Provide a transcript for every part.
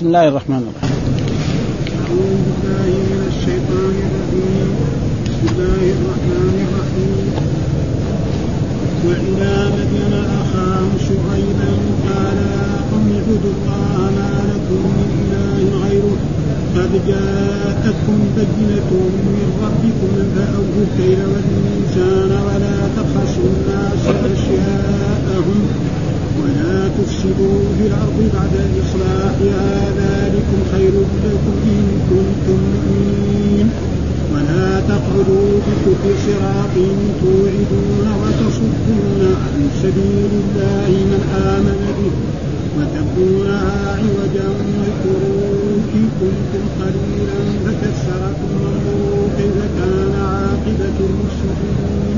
بسم الله الرحمن الرحيم. أعوذ بالله من الشيطان الرجيم بسم الله الرحمن الرحيم وإلى مدين أخاهم شعيبا قال يا قوم اعبدوا الله ما لكم من إله غيره قد جاءتكم بينة من ربكم فأوفوا الكيل والميزان ولا تبخسوا الناس أشياءهم. ولا تفسدوا في الأرض بعد إصلاحها ذلكم خير لكم إن كنتم مؤمنين. ولا تقعدوا بكل صراط توعدون وتصدون عن سبيل الله من آمن به. وتبغونها عوجا واذكروا إن كنتم قليلا فكسركم وانظروا كيف كان عاقبة المفسدين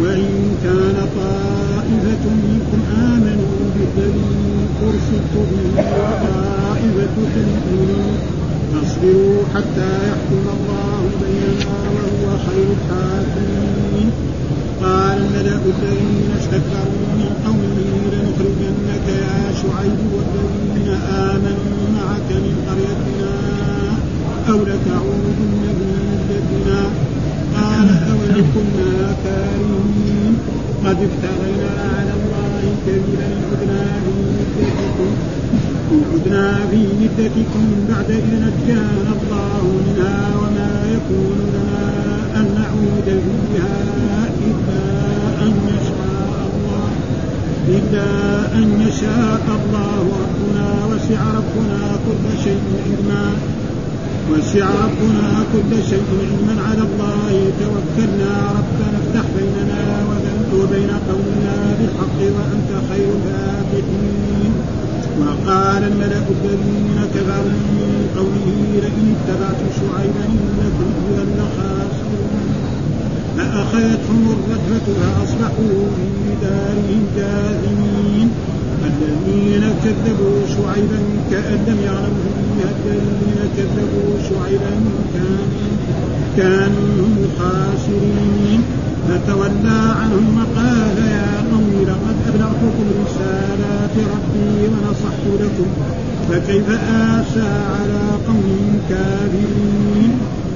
وإن كان طائفة منكم آمنوا بالذي أرسلت به وطائفة تؤمنوا فاصبروا حتى يحكم الله بيننا وهو خير الحاكمين. قال الملأ الذين استكبروا من قومه لنخرجنك يا شعيب والذين آمنوا معك من قريتنا أو لتعودن في ملتنا قال أولو كنا كارهين قد افترينا على الله كذبا عدنا في مدتكم عدنا في مدتكم بعد إذ نجانا الله منها وما يكون لنا أن نعود فيها إلا أن يشاء الله إلا أن يشاء الله ربنا وسع ربنا كل شيء علما وسع ربنا كل شيء علما على الله. توكلنا ربنا افتح بيننا وبين قومنا بالحق وأنت خير الفاتحين. وقال الملأ الذين كفروا من قومه لئن اتبعتم شعيبا إنكم إذا لخاسرون. فأخذتهم الرجفه فأصبحوا في دارهم جاثمين. الذين كذبوا شعيبا كأن لم يعلموا فيها الذين كذبوا شعيبا كانوا كانوا هم الخاسرين فتولى عنهم وقال يا قوم لقد أبلغتكم رسالات ربي ونصحت لكم فكيف آسى على قوم كافرين؟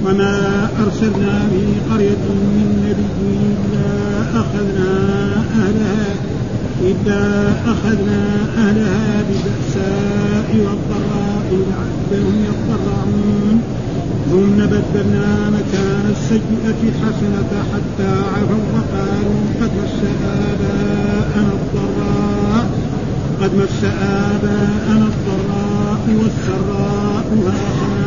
وما أرسلنا في قرية من نبي إلا أخذنا أهلها. إلا أخذنا أهلها بالبأساء والضراء لعلهم يضرعون ثم بدلنا مكان السيئة الحسنة حتى عفوا وقالوا قد مس آباءنا الضراء. قد مس آباءنا الضراء والسراء وأخذناهم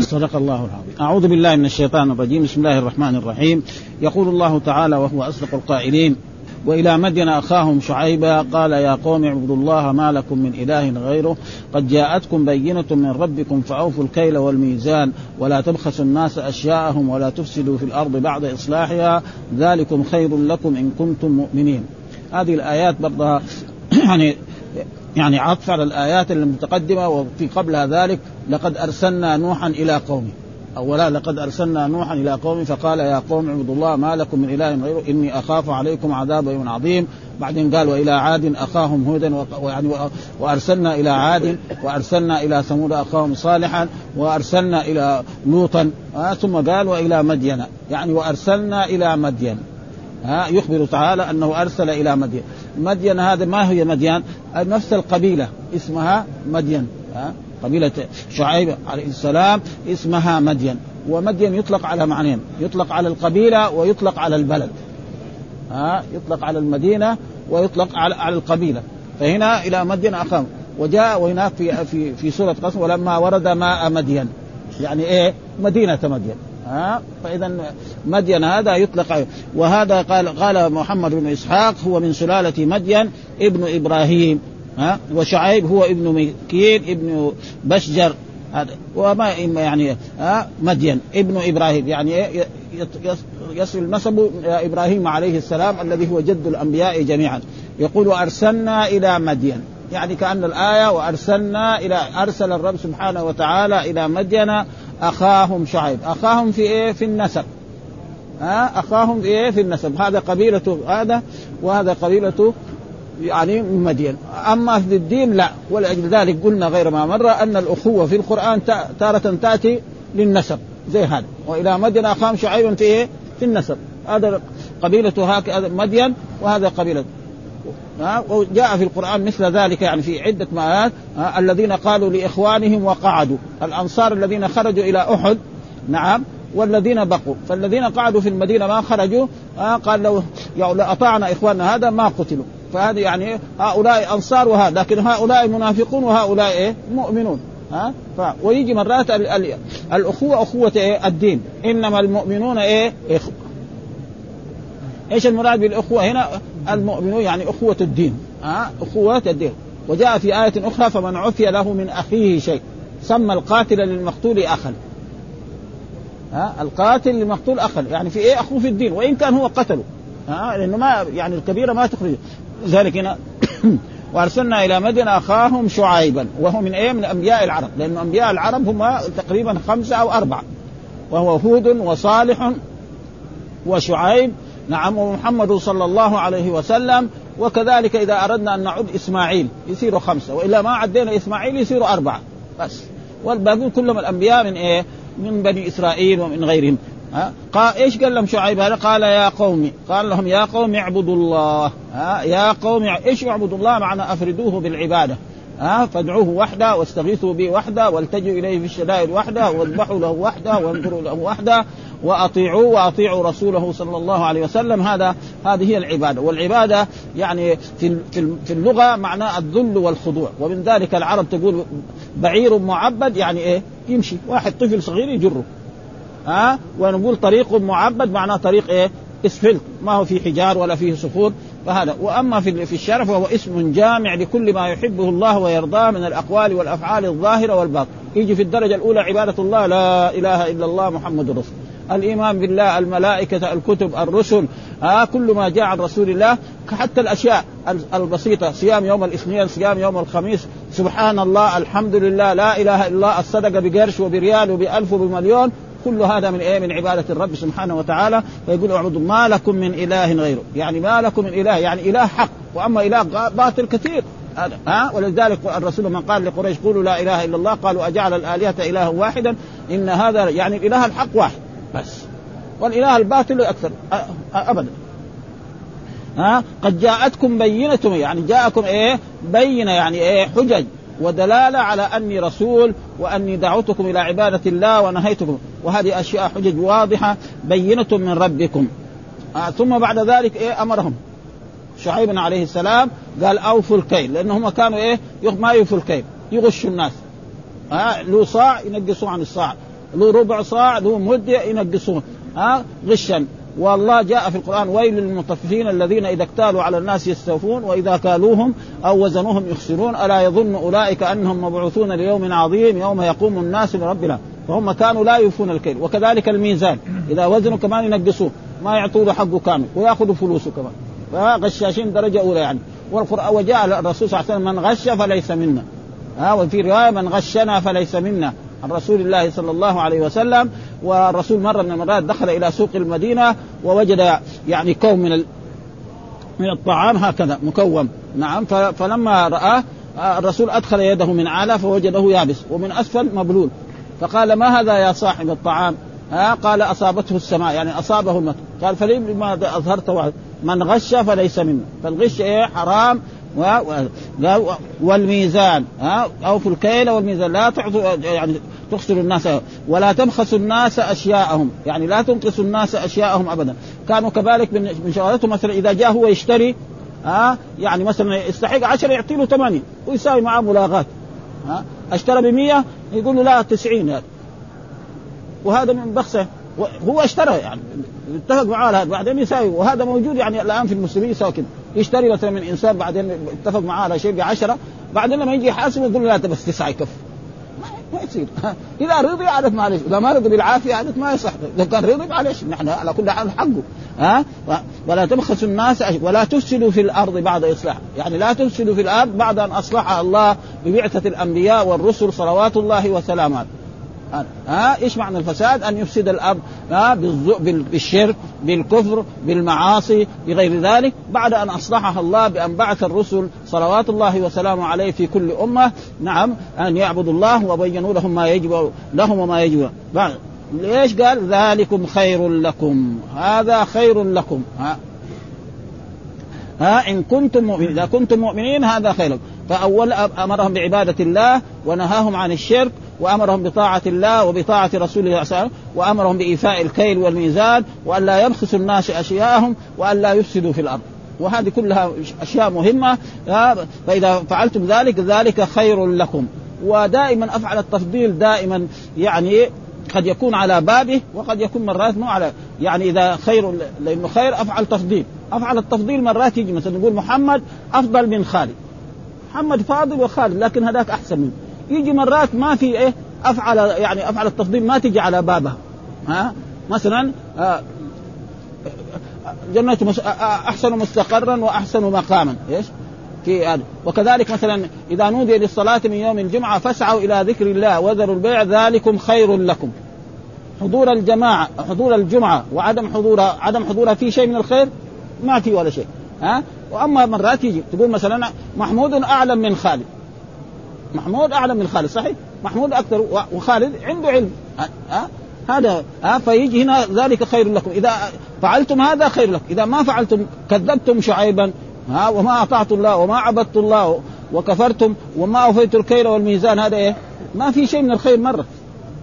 صدق الله العظيم. أعوذ بالله من الشيطان الرجيم، بسم الله الرحمن الرحيم. يقول الله تعالى وهو أصدق القائلين: وإلى مدين أخاهم شعيبا قال يا قوم اعبدوا الله ما لكم من إله غيره قد جاءتكم بينة من ربكم فأوفوا الكيل والميزان ولا تبخسوا الناس أشياءهم ولا تفسدوا في الأرض بعد إصلاحها ذلكم خير لكم إن كنتم مؤمنين. هذه الآيات برضها يعني يعني عطف على الايات المتقدمه وفي قبلها ذلك لقد أرسلنا نوحا إلى قومه. أولا لقد أرسلنا نوحا إلى قومه فقال يا قوم اعبدوا الله ما لكم من إله غيره إني أخاف عليكم عذاب يوم عظيم. بعدين قال وإلى عاد أخاهم هودا ويعني وأرسلنا إلى عاد وأرسلنا إلى ثمود أخاهم صالحا وأرسلنا إلى لوطا آه ثم قال وإلى مدين. يعني وأرسلنا إلى مدين. ها يخبر تعالى أنه أرسل إلى مدين. مدين هذا ما هي مدين نفس القبيلة اسمها مدين. ها؟ قبيلة شعيب عليه السلام اسمها مدين. ومدين يطلق على معنيين يطلق على القبيلة ويطلق على البلد. ها؟ يطلق على المدينة ويطلق على على القبيلة. فهنا إلى مدين أخاهم وجاء وهناك في في في سورة قصر ولما ورد ماء مدين. يعني إيه؟ مدينة مدين. ها؟ فاذا مدين هذا يطلق عليه وهذا قال قال محمد بن إسحاق هو من سلالة مدين ابن إبراهيم ها؟ وشعيب هو ابن مكين ابن بشجر هذا. وما يعني ها؟ مدين ابن إبراهيم يعني يصل إلى إبراهيم عليه السلام الذي هو جد الأنبياء جميعا. يقول أرسلنا إلى مدين. يعني كأن الآية وأرسلنا إلى أرسل الرب سبحانه وتعالى إلى مدين أخاهم شعيب. أخاهم في إيه؟ في النسب. ها؟ أخاهم في إيه؟ في النسب. هذا قبيلته هذا وهذا قبيلته يعني من مدين. أما في الدين لا. ولأجل ذلك قلنا غير ما مر أن الأخوة في القرآن تارة تأتي للنسب. زي هذا. وإلى مدين أخاهم شعيب في إيه؟ في النسب. هذا قبيلته هكذا مدين وهذا قبيلة. وجاء في القرآن مثل ذلك يعني في عدة مآيات الذين قالوا لإخوانهم وقعدوا. الأنصار الذين خرجوا إلى أحد نعم والذين بقوا. فالذين قعدوا في المدينة ما خرجوا قال لو يعني لو أطعنا إخواننا هذا ما قتلوا. فهذه يعني هؤلاء أنصار وهذا لكن هؤلاء منافقون وهؤلاء إيه؟ مؤمنون ها؟ ف... ويجي مرات ال... ال... الأخوة أخوة إيه؟ الدين. إنما المؤمنون إيه؟ إخوة. إيش المراد بالأخوة؟ هنا؟ المؤمنون يعني أخوة الدين ها اخوه الدين. وجاء في آية أخرى فمن عفي له من أخيه شيء. سمى القاتل للمقتول أخا. ها القاتل للمقتول أخا. يعني في إيه أخوه في الدين؟ وإن كان هو قتله. ها لأنه ما يعني الكبيرة ما تخرج. ذلك هنا. وأرسلنا إلى مدينة أخاهم شعيبا. وهو من إيه من أنبياء العرب. لأن أنبياء العرب هم تقريبا خمسة أو أربعة. وهو هود وصالح وشعيب نعم ومحمد صلى الله عليه وسلم وكذلك إذا أردنا أن نعد إسماعيل يصيروا خمسة وإلا ما عدينا إسماعيل يصيروا أربعة بس. والباقون كلهم الأنبياء من إيه؟ من بني إسرائيل ومن غيرهم. ها؟ قال إيش قال لهم شعيب هذا؟ قال يا قوم قال لهم يا قوم اعبدوا الله. ها؟ يا قوم إيش اعبدوا الله؟ معنى أفردوه بالعبادة. ها؟ فادعوه وحده واستغيثوا به وحده والتجوا إليه في الشدائد وحده واذبحوا له وحده وانظروا له وحده واطيعوه وأطيعوا رسوله صلى الله عليه وسلم. هذا هذه هي العبادة. والعبادة يعني في في اللغة معناه الذل والخضوع. ومن ذلك العرب تقول بعير معبد يعني إيه؟ يمشي. واحد طفل صغير يجره. ها؟ ونقول طريق معبد معناه طريق إيه؟ إسفلت. ما هو في حجار ولا فيه صخور فهذا وأما في في الشرع فهو اسم جامع لكل ما يحبه الله ويرضاه من الأقوال والأفعال الظاهرة والباطنة. يجي في الدرجة الأولى عبادة الله لا إله إلا الله محمد رسول الإيمان بالله الملائكة الكتب الرسل آه كل ما جاء عن رسول الله حتى الأشياء البسيطة صيام يوم الاثنين صيام يوم الخميس سبحان الله الحمد لله لا إله إلا الله الصدقة بقرش وبريال وبألف وبمليون كل هذا من إيه؟ من عبادة الرب سبحانه وتعالى فيقول أعبدوا ما لكم من إله غيره. يعني ما لكم من إله يعني إله حق وأما إله باطل كثير. ها؟ ولذلك الرسول من قال لقريش قولوا لا إله إلا الله. قالوا أجعل الآلهة إلها واحدا؟ إن هذا يعني الإله الحق واحد. بس. والإله الباطل أكثر أبدا. ها؟ قد جاءتكم بينة يعني جاءكم إيه؟ بينة يعني إيه؟ حجج ودلالة على أني رسول وأني دعوتكم إلى عبادة الله ونهيتكم. وهذه أشياء حجج واضحة بينة من ربكم. آه ثم بعد ذلك إيه؟ أمرهم. شعيب عليه السلام قال أوفوا الكيل لأنهم كانوا إيه؟ ما يوفوا الكيل يغشوا الناس. آه له صاع ينقصوه عن الصاع. له ربع صاع له مد ينقصوه ها؟ غشا. والله جاء في القرآن ويل للمطففين الذين إذا اكتالوا على الناس يستوفون وإذا كالوهم أو وزنوهم يخسرون. ألا يظن أولئك أنهم مبعوثون ليوم عظيم يوم يقوم الناس لربنا فهم كانوا لا يوفون الكيل. وكذلك الميزان. إذا وزنوا كمان ينقصوه ما يعطوا له حقه كامل ويأخذوا فلوسه كمان فغشاشين درجة أولى يعني. والقرآن وجاء الرسول صلى الله عليه وسلم من غش فليس منا. ها؟ وفي رواية من غشنا فليس منا. عن رسول الله صلى الله عليه وسلم والرسول مرة من المرات دخل إلى سوق المدينة ووجد يعني كوم من من الطعام هكذا مكوم. نعم فلما رآه الرسول أدخل يده من أعلى فوجده يابس ومن أسفل مبلول. فقال ما هذا يا صاحب الطعام؟ ها قال أصابته السماء. يعني أصابه المطر قال فلماذا أظهرت من غش فليس منا فالغش إيه؟ حرام والميزان. ها اوفوا الكيل والميزان. لا تعطوا يعني تخسروا الناس ولا تبخسوا الناس أشياءهم. يعني لا تنقصوا الناس أشياءهم ابدا. كانوا كذلك من شغلاتهم مثلا إذا جاء هو يشتري ها يعني مثلا يستحق 10 يعطي له 80 ويساوي معاه ملاغات ها أشترى ب 100 يقول له لا 90 هذا وهذا من بخسه. هو اشترى يعني اتفق معاه هذا. بعدين يساوي. وهذا موجود يعني الآن في المسلمين يساوي يشتري مثلا من إنسان بعدين اتفق معاه على شيء ب 10 بعدين لما يجي يحاسب يقول له لا بس تسعة يكفي. يصير. إذا رضي عادت معلش إذا ما رضي بالعافية عادت ما يصح. إذا كان رضي معلش نحن على كل حال حقه. ها؟ ولا تبخسوا الناس ولا تفسدوا في الأرض بعد إصلاح. يعني لا تفسدوا في الأرض بعد أن اصلحها الله ببعثة الأنبياء والرسل صلوات الله وسلامات ها إيش معنى الفساد؟ أن يفسد الأب ها بالشرك بالكفر بالمعاصي بغير ذلك. بعد أن أصلحها الله بأن بعث الرسل صلوات الله وسلامه عليه في كل أمة نعم أن يعبدوا الله وبينوا لهم ما يجب لهم وما يجب. ليش قال ذلكم خير لكم؟ هذا خير لكم. ها. ها إن كنتم مؤمنين إذا كنتم مؤمنين هذا خير لكم. فأول أمرهم بعبادة الله ونهاهم عن الشرك وأمرهم بطاعة الله وبطاعة رسوله صلى الله عليه وسلم وأمرهم بإيفاء الكيل والميزان وأن لا يبخسوا الناس أشياءهم وأن لا يفسدوا في الأرض. وهذه كلها أشياء مهمة فإذا فعلتم ذلك ذلك خير لكم. ودائما أفعل التفضيل دائما يعني قد يكون على بابه وقد يكون مرات مو على يعني إذا خير لأنه خير أفعل تفضيل. أفعل التفضيل مرات يجي مثلا نقول محمد أفضل من خالد. محمد فاضل وخالد لكن هذاك أحسن منه. يجي مرات ما في إيه أفعل يعني أفعل التفضيل ما تجي على بابها. ها؟ مثلا آه جنة أحسن مستقرا وأحسن مقاما. إيش؟ في هذا. وكذلك مثلا إذا نودي للصلاة من يوم الجمعة فاسعوا إلى ذكر الله وذروا البيع ذلكم خير لكم. حضور الجماعة حضور الجمعة وعدم حضورها عدم حضورها في شيء من الخير؟ ما في ولا شيء. ها؟ وأما مرات يجي تقول مثلا محمود أعلم من خالد. محمود أعلم من خالد صحيح؟ محمود أكثر وخالد عنده علم. ها؟ هذا ها؟ فيجي هنا ذلك خير لكم. إذا فعلتم هذا خير لكم. إذا ما فعلتم كذبتم شعيبا ها؟ وما أطعت الله وما عبدت الله وكفرتم وما أوفيت الكيل والميزان هذا إيه؟ ما في شيء من الخير مرة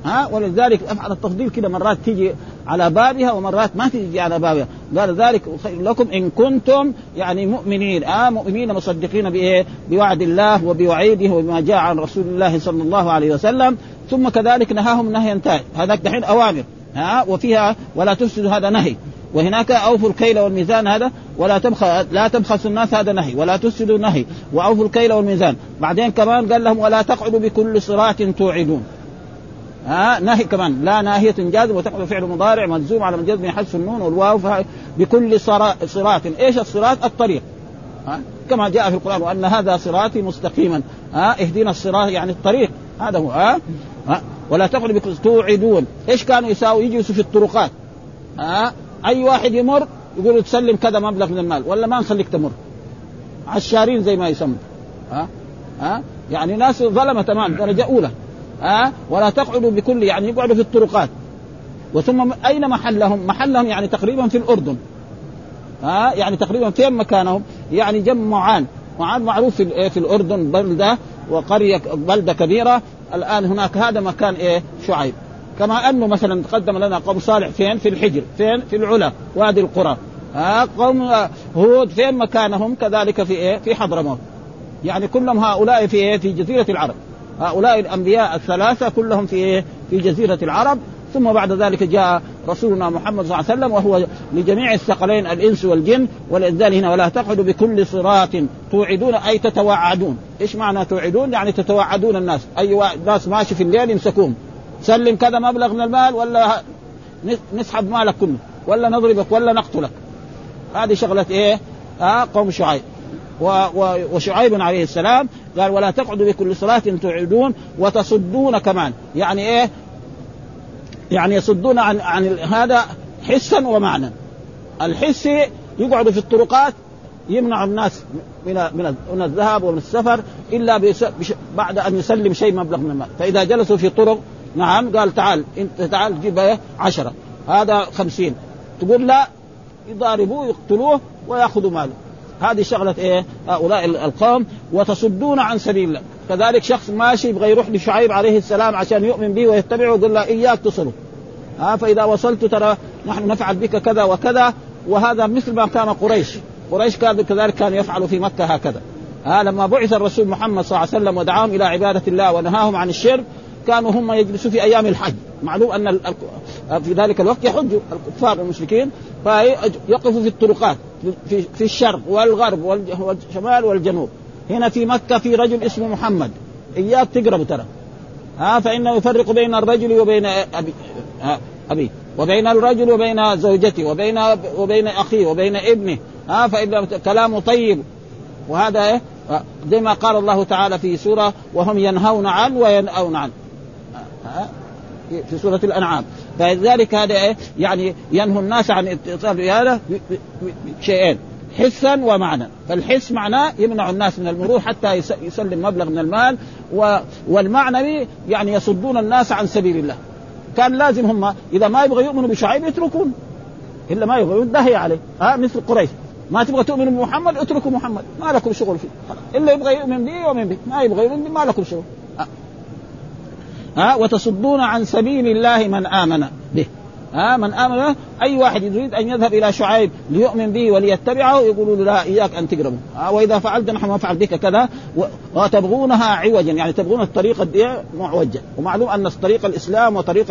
ها؟ ولذلك أفعل التفضيل كده مرات تيجي على بابها ومرات ما تيجي على بابها. قال ذلك خير لكم إن كنتم يعني مؤمنين. آه مؤمنين مصدقين بإيه؟ بوعد الله وبوعيده وبما جاء عن رسول الله صلى الله عليه وسلم. ثم كذلك نهاهم نهيا تائب هذاك دحين أوامر. ها؟ وفيها ولا تفسدوا هذا نهي. وهناك أوفوا الكيل والميزان هذا ولا تبخ لا تبخسوا الناس هذا نهي ولا تفسدوا نهي. وأوفوا الكيل والميزان. بعدين كمان قال لهم ولا تقعدوا بكل صراط توعدون. ها نهي كمان. لا ناهية جازم وتقبل فعل مضارع مجزوم على من جزم يحس النون والواو بكل صراط. إيش الصراط؟ الطريق. ها كما جاء في القرآن وأن هذا صراطي مستقيما. ها اهدنا الصراط يعني الطريق. هذا هو ها, ها. ولا تقل توعدون. إيش كانوا يساووا؟ يجلسوا في الطرقات. ها أي واحد يمر يقول تسلم كذا مبلغ من المال ولا ما نخليك تمر. عشارين زي ما يسموا ها ها. يعني ناس ظلمة تمام. درجة أولى. ها ولا تقعدوا بكل يعني يقعدوا في الطرقات وثم أين محلهم؟ محلهم يعني تقريبا في الأردن ها يعني تقريبا فين مكانهم؟ يعني جنب معان معان معروف في إيه؟ في الأردن بلدة وقرية بلدة كبيرة الآن هناك هذا مكان إيه؟ شعيب كما أنه مثلا تقدم لنا قوم صالح فين؟ في الحجر، فين؟ في العلا، وادي القرى. ها قوم هود فين مكانهم؟ كذلك في إيه؟ في حضرموت. يعني كلهم هؤلاء في إيه؟ في جزيرة العرب. هؤلاء الأنبياء الثلاثة كلهم في إيه؟ في جزيرة العرب. ثم بعد ذلك جاء رسولنا محمد صلى الله عليه وسلم وهو لجميع الثقلين الإنس والجن. ولذلك هنا ولا تقعدوا بكل صراط توعدون أي تتوعدون، إيش معنى توعدون؟ يعني تتوعدون الناس، أي ناس ماشي في الليل يمسكوهم سلم كذا مبلغ من المال ولا نسحب مالك كله ولا نضربك ولا نقتلك. هذه شغلة إيه؟ آه قوم شعيب. وشعيب عليه السلام قال ولا تقعدوا بكل صلاة تعيدون وتصدون كمان. يعني إيه؟ يعني يصدون عن عن هذا حسا ومعنى. الحسي يقعدوا في الطرقات يمنع الناس من من الذهب ومن السفر إلا بعد أن يسلم شيء مبلغ من المال، فإذا جلسوا في طرق نعم قال تعال انت تعال جيب إيه؟ عشرة. هذا خمسين. تقول لا يضاربوه يقتلوه ويأخذوا ماله. هذه شغلة إيه؟ هؤلاء القوم وتصدون عن سبيل الله. كذلك شخص ماشي يبغى يروح لشعيب عليه السلام عشان يؤمن به ويتبعه يقول له إياك تصله ها فإذا وصلت ترى نحن نفعل بك كذا وكذا وهذا مثل ما كان قريش. قريش كان كذلك كان يفعل في مكة هكذا. ها لما بعث الرسول محمد صلى الله عليه وسلم ودعاهم إلى عبادة الله ونهاهم عن الشرك كانوا هم يجلسوا في أيام الحج. معلوم أن في ذلك الوقت يحج الكفار المشركين فيقفوا في الطرقات. في, في الشرق والغرب والشمال والجنوب. هنا في مكة في رجل اسمه محمد. إياك تقرب ترى. ها فإنه يفرق بين الرجل وبين أبي أبي. وبين الرجل وبين زوجته وبين وبين أخيه وبين ابنه. ها فان كلامه طيب. وهذا إيه؟ زي ما قال الله تعالى في سورة وهم ينهون عنه وينأون عنه في سورة الأنعام. فلذلك هذا إيه؟ يعني ينهى الناس عن اتصال بهذا شيئين حسا ومعنى فالحس معناه يمنع الناس من المرور حتى يسلم مبلغ من المال والمعنوي يعني يصدون الناس عن سبيل الله. كان لازم هم إذا ما يبغى يؤمنوا بشعيب يتركون. إلا ما يبغى ينتهي عليه. ها مثل قريش. ما تبغى تؤمن بمحمد اتركوا محمد. ما لكم شغل فيه. إلا يبغى يؤمن به يؤمن به ما يبغى يؤمن به ما لكم شغل. ها وتصدون عن سبيل الله من آمن به. ها من آمن أي واحد يريد أن يذهب إلى شعيب ليؤمن به وليتبعه يقولوا له لا إياك أن تقربوا ها وإذا فعلت نحن ما فعل بك كذا وتبغونها عوجا. يعني تبغون الطريقة دي معوجه ومعلوم أن طريق الإسلام وطريق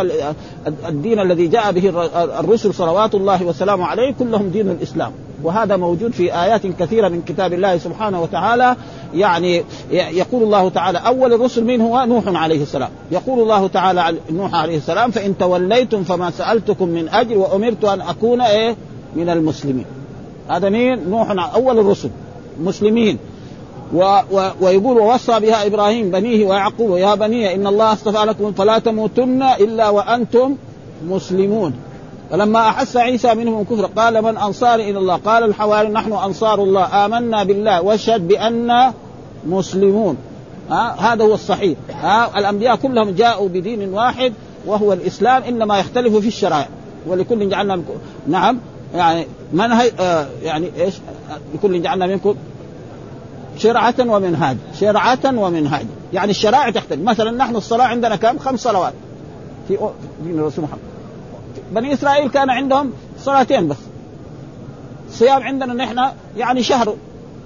الدين الذي جاء به الرسل صلوات الله وسلامه عليه كلهم دين الإسلام. وهذا موجود في آيات كثيرة من كتاب الله سبحانه وتعالى. يعني يقول الله تعالى أول الرسل من هو؟ نوح عليه السلام. يقول الله تعالى نوح عليه السلام فإن توليتم فما سألتكم من أجر وأمرت أن أكون إيه؟ من المسلمين. هذا مين؟ نوح أول الرسل مسلمين. و و ويقول ووصى بها إبراهيم بنيه ويعقوب يا بني إن الله اصطفى لكم فلا تموتن إلا وأنتم مسلمون. فلما أحس عيسى منهم الكفر قال من أنصاري إلى الله؟ قال الحواري نحن أنصار الله. آمنا بالله. واشهد بأن مسلمون. ها؟ هذا هو الصحيح. ها؟ الأنبياء كلهم جاءوا بدين واحد وهو الإسلام إنما يختلف في الشرائع. ولكل جعلنا نعم. يعني منهج آه يعني إيش؟ لكل جعلنا منكم شرعة ومنهاج. شرعة ومنهاج. يعني الشرائع تختلف. مثلا نحن الصلاة عندنا كم؟ خمس صلوات. في دين الرسول محمد. بني إسرائيل كان عندهم صلاتين بس. الصيام عندنا نحن يعني شهر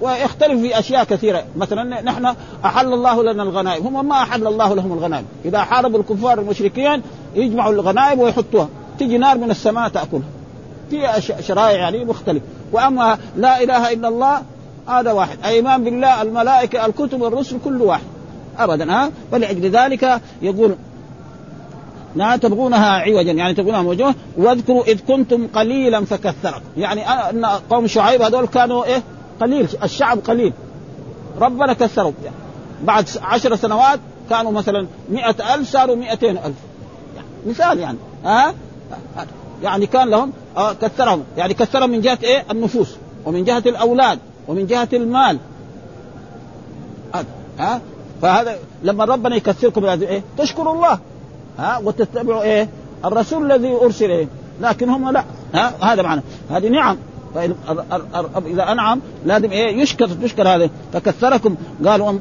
ويختلف في أشياء كثيرة. مثلا نحن أحل الله لنا الغنائم. هم ما أحل الله لهم الغنائم. إذا حاربوا الكفار المشركين يجمعوا الغنائم ويحطوها. تجي نار من السماء تأكلها. في شرائع يعني مختلف. وأما لا إله إلا الله هذا واحد. إيمان بالله الملائكة الكتب الرسل كل واحد. ابدا ها؟ فلأجل ذلك يقول لا تبغونها عوجا يعني تبغونها وجوه واذكروا إذ كنتم قليلا فكثركم. يعني أن قوم شعيب هذول كانوا إيه؟ قليل الشعب قليل. ربنا كثروا يعني بعد عشر سنوات كانوا مثلا مئة ألف صاروا مئتين ألف. يعني مثال يعني. ها؟ يعني كان لهم آه كثرهم. يعني كثرهم من جهة إيه؟ النفوس. ومن جهة الأولاد. ومن جهة المال. ها؟ فهذا لما ربنا يكثركم إيه؟ تشكروا الله. ها وتتبعوا إيه؟ الرسول الذي أرسل إيه؟ لكن هم لا. ها هذا معنى. هذه نعم. فإن إذا أنعم لازم إيه؟ يشكر تشكر هذا فكثركم قال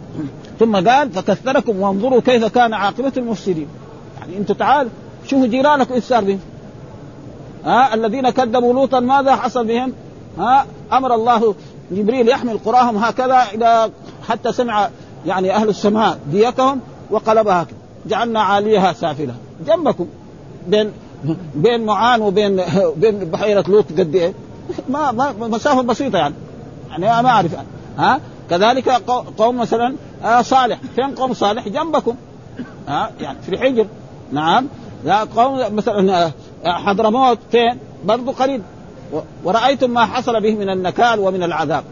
ثم قال فكثركم وانظروا كيف كان عاقبة المفسدين. يعني أنتم تعال شوفوا جيرانكم إيش صار بهم. ها الذين كذبوا لوطا ماذا حصل بهم؟ ها أمر الله جبريل يحمل قراهم هكذا إلى حتى سمع يعني أهل السماء ديتهم وقلبها جعلنا عاليها سافلة. جنبكم. بين بين معان وبين بين بحيرة لوط قد إيه؟ ما ما مسافة بسيطة يعني. يعني ما أعرف يعني. ها؟ كذلك قوم مثلا آه صالح. فين قوم صالح؟ جنبكم. ها؟ يعني في الحجر. نعم. لا قوم مثلا آه، حضرموت فين؟ برضو قريب. ورأيتم ما حصل به من النكال ومن العذاب.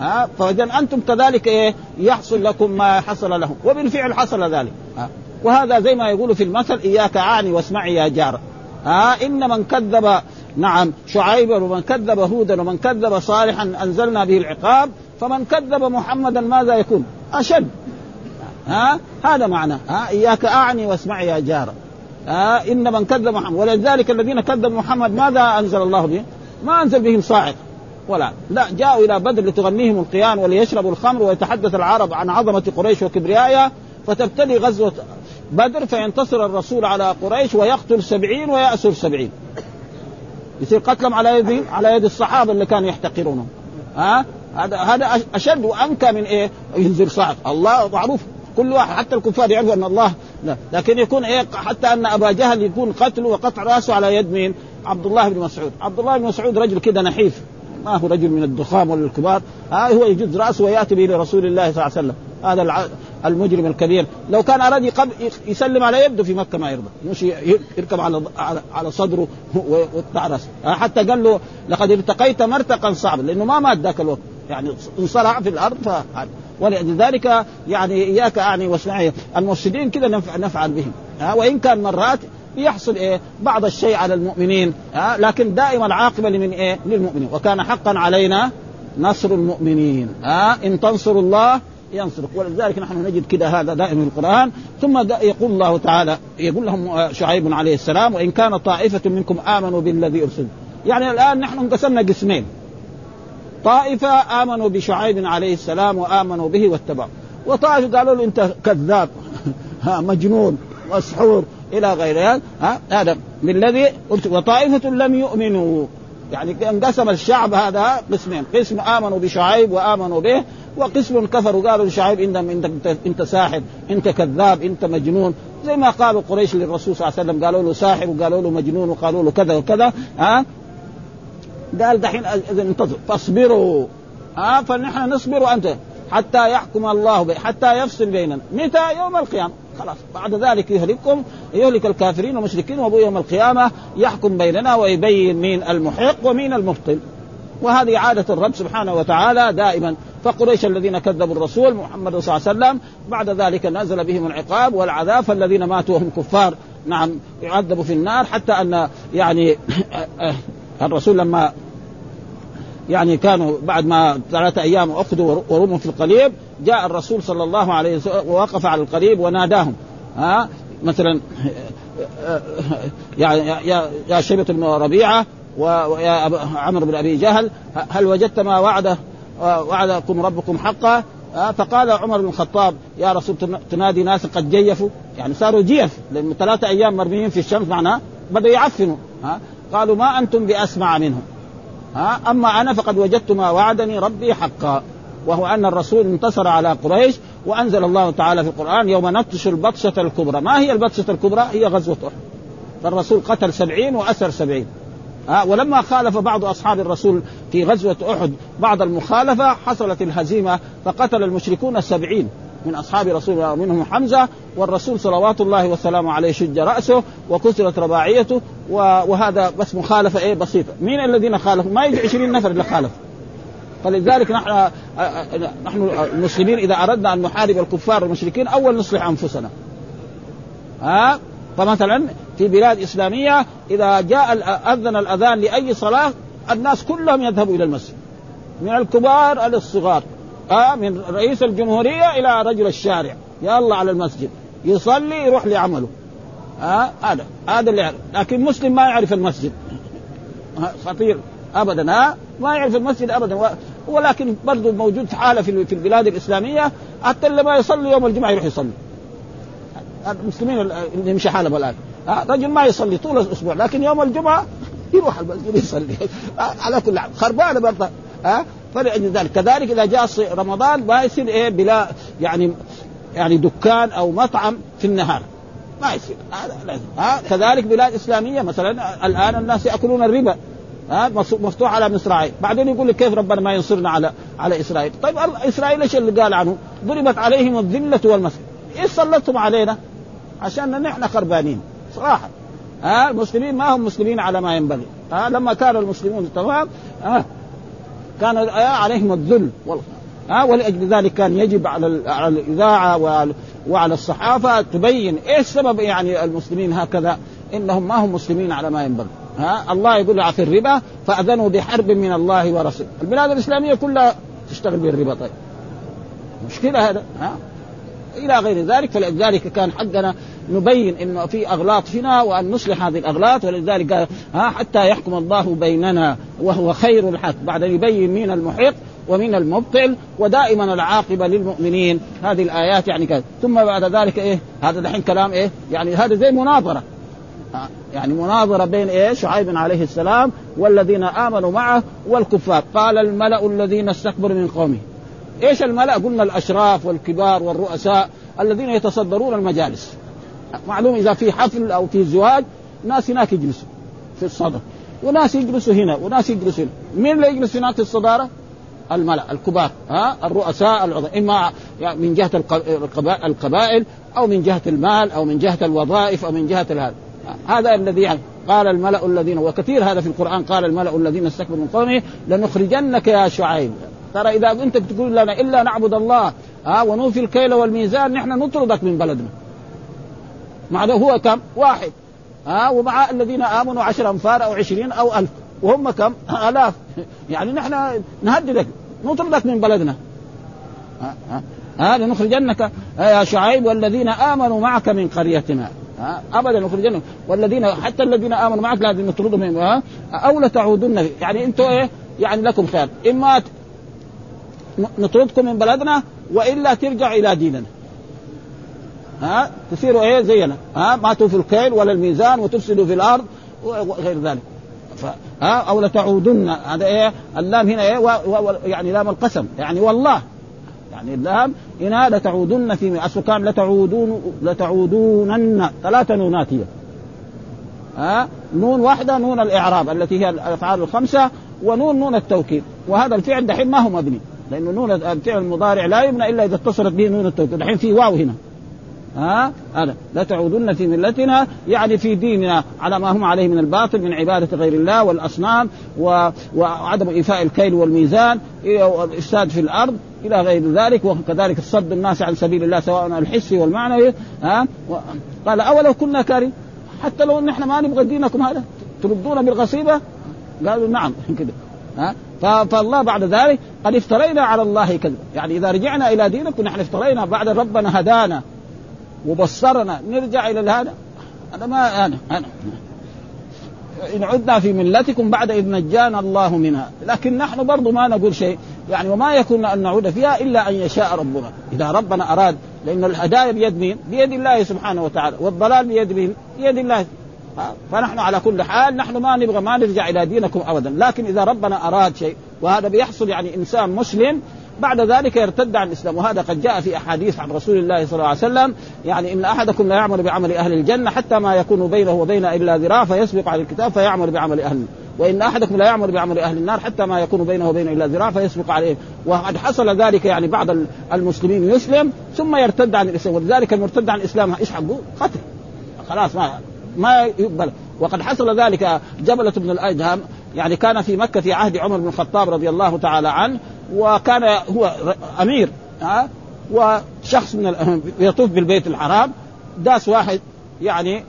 ها؟ فإذا أنتم كذلك إيه؟ يحصل لكم ما حصل لهم. وبالفعل حصل ذلك. ها؟ وهذا زي ما يقول في المثل إياك أعني واسمعي يا جار. ها إن من كذب نعم شعيبا ومن كذب هودا ومن كذب صالحا أنزلنا به العقاب فمن كذب محمدا ماذا يكون؟ أشد. ها هذا معنى. ها إياك أعني واسمعي يا جار. ها إن من كذب محمد ولذلك الذين كذبوا محمد ماذا أنزل الله به؟ ما أنزل بهم صاعق ولا. لا جاءوا إلى بدر لتغنيهم القيان وليشربوا الخمر ويتحدث العرب عن عظمة قريش وكبريائها فتبتدي غزوة بدر فينتصر الرسول على قريش ويقتل سبعين ويأسر سبعين. يصير قتلهم على يد على يد الصحابة اللي كانوا يحتقرونهم ها؟ هذا هذا أشد وأنكى من إيه؟ ينزل صعب الله معروف. كل واحد حتى الكفار يعرفوا أن الله لا. لكن يكون إيه؟ حتى أن أبا جهل يكون قتله وقطع رأسه على يد مين؟ عبد الله بن مسعود، عبد الله بن مسعود رجل كده نحيف. ما هو رجل من الضخام ولا الكبار ها هو يجد رأسه ويأتي به لرسول الله صلى الله عليه وسلم. هذا المجرم الكبير. لو كان أراد يسلم على يده في مكة ما يرضى. مش يركب على على صدره ويقطع رأسه. حتى قال له لقد ارتقيت مرتقا صعبا. لأنه ما مات ذاك الوقت. يعني انصرع في الأرض فهذا ولذلك يعني إياك اعني واسمعي المفسدين كذا نفعل بهم. وإن كان مرات يحصل إيه؟ بعض الشيء على المؤمنين ها؟ لكن دائما العاقبة لمن إيه؟ للمؤمنين. وكان حقا علينا نصر المؤمنين ها؟ إن تنصروا الله ينصرك. ولذلك نحن نجد كده هذا دائما في القرآن. ثم يقول الله تعالى يقول لهم آه، شعيب عليه السلام وإن كان طائفة منكم آمنوا بالذي أرسل. يعني الآن نحن انقسمنا قسمين. طائفة آمنوا بشعيب عليه السلام وآمنوا به واتبعوا. وطائفة قالوا له أنت كذاب. مجنون مسحور. إلى غير ها؟ هذا بالذي وطائفة لم يؤمنوا. يعني انقسم الشعب هذا قسمين قسم آمنوا بشعيب وآمنوا به وقسم كفروا قالوا لشعيب إنت إنت ساحر إنت كذاب إنت مجنون. زي ما قالوا قريش للرسول صلى الله عليه وسلم قالوا له ساحر وقالوا له مجنون وقالوا له كذا وكذا ها؟ قال دحين إذا انتظروا فاصبروا ها؟ فنحن نصبر وانت حتى يحكم الله بي حتى يفصل بيننا. متى؟ يوم القيامة. خلاص. بعد ذلك يهلككم يهلك الكافرين والمشركين وابو يوم القيامة يحكم بيننا ويبين مين المحق ومين المبطل. وهذه عادة الرب سبحانه وتعالى دائما. فقريش الذين كذبوا الرسول محمد صلى الله عليه وسلم بعد ذلك نزل بهم العقاب والعذاب فالذين ماتوا وهم كفار. نعم يعذبوا في النار حتى أن يعني الرسول لما يعني كانوا بعد ما ثلاثة أيام أخذوا ورموا في القليب جاء الرسول صلى الله عليه وسلم ووقف على القليب وناداهم. ها؟ مثلا يا يا يا شيبة بن ربيعة ويا عمرو بن أبي جهل هل وجدت ما وعده وعدكم ربكم حقا؟ فقال عمر بن الخطاب يا رسول تنادي ناس قد جيفوا. يعني صاروا جيف لأن ثلاثة أيام مرميين في الشمس معناه بدأوا يعفنوا. ها؟ قالوا ما أنتم بأسمع منهم. ها؟ أما أنا فقد وجدت ما وعدني ربي حقا. وهو أن الرسول انتصر على قريش وأنزل الله تعالى في القرآن يوم نبطش البطشة الكبرى، ما هي البطشة الكبرى؟ هي غزوة أحد. فالرسول قتل سبعين وأسر سبعين. ها ولما خالف بعض أصحاب الرسول في غزوة أحد بعض المخالفة حصلت الهزيمة فقتل المشركون السبعين من أصحاب رسول الله منهم حمزة والرسول صلوات الله وسلامه عليه شج رأسه وكسرت رباعيته وهذا بس مخالفة إيه بسيطة، مين الذين خالفوا؟ ما يجي 20 نفر اللي خالفوا. فلذلك نحن نحن المسلمين إذا أردنا أن نحارب الكفار المشركين أول نصلح أنفسنا. ها؟ فمثلا في بلاد إسلامية إذا جاء أذن الأذان لأي صلاة الناس كلهم يذهبوا إلى المسجد. من الكبار إلى الصغار. آه من رئيس الجمهورية إلى رجل الشارع. يلا على المسجد. يصلي يروح لعمله. آه هذا هذا اللي يعرف. لكن مسلم ما يعرف المسجد. خطير. ابدا. ها؟ آه ما يعرف المسجد ابدا. ولكن برضه موجود حالة في البلاد الإسلامية حتى اللي ما يصلي يوم الجمعة يروح يصلي. المسلمين اللي يمشي حالهم الآن. رجل ما يصلي طول الأسبوع لكن يوم الجمعة يروح المسجد يصلي. على كل حال خربانة برضه. ها فلأجل ذلك كذلك إذا جاء رمضان ما يصير إيه بلا يعني يعني دكان أو مطعم في النهار. ما يصير. ها كذلك بلاد إسلامية مثلا الآن الناس يأكلون الربا. ها مفتوح على مصراعي بعدين يقول لك كيف ربنا ما ينصرنا على على إسرائيل؟ طيب إسرائيل إيش اللي قال عنه؟ ضربت عليهم الذلة والمسكن إيش سلطتم علينا؟ عشان نحن خربانين صراحة. ها المسلمين ما هم مسلمين على ما ينبغي. ها لما كان المسلمون تمام؟ ها كان عليهم الذل ها ولأجل ذلك كان يجب على على الإذاعة وعلى الصحافة تبين إيش سبب يعني المسلمين هكذا إنهم ما هم مسلمين على ما ينبغي. ها؟ الله يقول في الربا فأذنوا بحرب من الله ورسوله. البلاد الإسلامية كلها تشتغل بالربا طيب. مشكلة هذا ها؟ إلى غير ذلك فلذلك كان حقنا نبين إنه في أغلاط فينا وأن نصلح هذه الأغلاط ولذلك ها؟ حتى يحكم الله بيننا وهو خير الحق بعد أن يبين مين المحق ومن المبطل ودائما العاقبة للمؤمنين. هذه الآيات يعني كذا. ثم بعد ذلك إيه؟ هذا دحين كلام إيه؟ يعني هذا زي مناظرة. يعني مناظرة بين إيه شعيب عليه السلام والذين آمنوا معه والكفار. قال الملأ الذين استكبروا من قومه. إيش الملأ؟ قلنا الأشراف والكبار والرؤساء الذين يتصدرون المجالس. معلوم إذا في حفل أو في زواج ناس هناك يجلسوا في الصدر. وناس يجلسوا هنا وناس يجلسوا هنا، مين اللي يجلس هناك في الصدارة؟ الملأ الكبار ها؟ الرؤساء العظم إما يعني من جهة القبائل أو من جهة المال أو من جهة الوظائف أو من جهة هذا هذا الذي يعني قال الملأ الذين وكثير هذا في القرآن قال الملأ الذين استكبروا من قومه لنخرجنك يا شعيب. ترى إذا أنت بتقول لنا إلا نعبد الله ها ونوفي الكيل والميزان نحن نطردك من بلدنا. مع هو كم؟ واحد. ها ومع الذين آمنوا عشر أنفار أو عشرين أو ألف. وهم كم؟ آلاف. يعني نحن نهددك نطردك من بلدنا. ها ها ها لنخرجنك يا شعيب والذين آمنوا معك من قريتنا. ها؟ ابدا نخرجنك والذين حتى الذين آمنوا معك لازم نطردهم ها؟ أو لتعودن يعني أنتم إيه؟ يعني لكم خير. إما نطردكم من بلدنا وإلا ترجع إلى ديننا. ها؟ تصيروا إيه؟ زينا. ها؟ ما توفوا الكيل ولا الميزان وتفسدوا في الأرض وغير ذلك. ف... ها؟ أو لتعودن هذا إيه؟ اللام هنا إيه؟ و... و... يعني لام القسم. يعني والله. يعني اللام هنا لتعودن في اصل كان لتعودون لتعودونن. ثلاثة نونات هي. ها؟ نون واحدة نون الإعراب التي هي الأفعال الخمسة ونون نون التوكيد. وهذا الفعل دحين ما هو مبني لأنه نون الفعل المضارع لا يبنى إلا إذا اتصلت به نون التوكيد. دحين في واو هنا. ها؟ هذا. لا تعودن في ملتنا يعني في ديننا على ما هم عليه من الباطل من عبادة غير الله والأصنام و... وعدم إيفاء الكيل والميزان والإفساد في الأرض إلى غير ذلك. وكذلك صد الناس عن سبيل الله سواء الحسي والمعنوي ها؟ و... قال أولو كنا كارين حتى لو نحن ما نبغى دينكم هذا تردون بالغصيبة؟ قالوا نعم. كذا ها؟ فالله بعد ذلك قد افترينا على الله كذب يعني إذا رجعنا إلى دينكم نحن افترينا بعد ربنا هدانا. وبصرنا. نرجع إلى هذا أنا ما أنا أنا إن عدنا في ملتكم بعد إذ نجانا الله منها. لكن نحن برضو ما نقول شيء. يعني وما يكون أن نعود فيها إلا أن يشاء ربنا. إذا ربنا أراد. لأن الهدايه بيد مين؟ بيد الله سبحانه وتعالى. والضلال بيد مين؟ بيد الله. فنحن على كل حال نحن ما نبغى ما نرجع إلى دينكم ابدا. لكن إذا ربنا أراد شيء وهذا بيحصل يعني إنسان مسلم بعد ذلك يرتد عن الإسلام. وهذا قد جاء في أحاديث عن رسول الله صلى الله عليه وسلم. يعني إن أحدكم لا يعمل بعمل أهل الجنة حتى ما يكون بينه وبين إلا ذراع فيسبق على الكتاب فيعمل بعمل أهل. وإن أحدكم لا يعمل بعمل أهل النار حتى ما يكون بينه وبين إلا ذراع فيسبق عليه. وقد حصل ذلك يعني بعض المسلمين يسلم ثم يرتد عن الإسلام. ولذلك المرتد عن الإسلام إيش حقه؟ قتل. خلاص ما ما يقبل. وقد حصل ذلك جبلة بن الأجهم يعني كان في مكة في عهد عمر بن الخطاب رضي الله تعالى عنه وكان هو أمير ها وشخص من يطوف بالبيت الحرام داس واحد يعني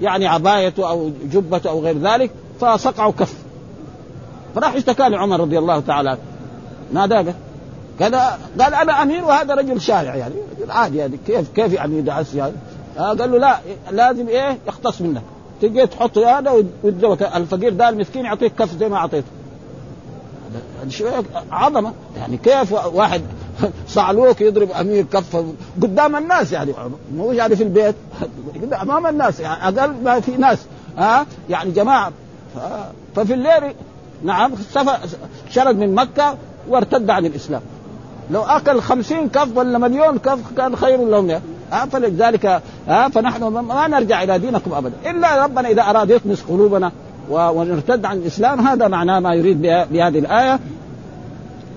يعني عبايته أو جبته أو غير ذلك فصقعوا كف. فراح اشتكى لعمر رضي الله تعالى ناداه كذا قال أنا أمير وهذا رجل شارع يعني عادي يعني كيف كيف يعني يدعس يعني؟ قال له لا لازم إيه يختص منك. تجي تحط هذا ويتزوج الفقير ده المسكين يعطيك كف زي ما أعطيته. عظمة. يعني كيف واحد صعلوك يضرب أمير كف قدام الناس يعني. مو يعني في البيت. أمام الناس. يعني أقل ما في ناس. ها؟ يعني جماعة. ففي الليل نعم شرد من مكة وارتد عن الإسلام. لو أكل خمسين كف ولا مليون كف كان خير لهم. فلذلك ها فنحن ما نرجع إلى دينكم ابدا. إلا ربنا إذا أراد يطمس قلوبنا ونرتد عن الإسلام هذا معناه ما يريد بهذه الآية.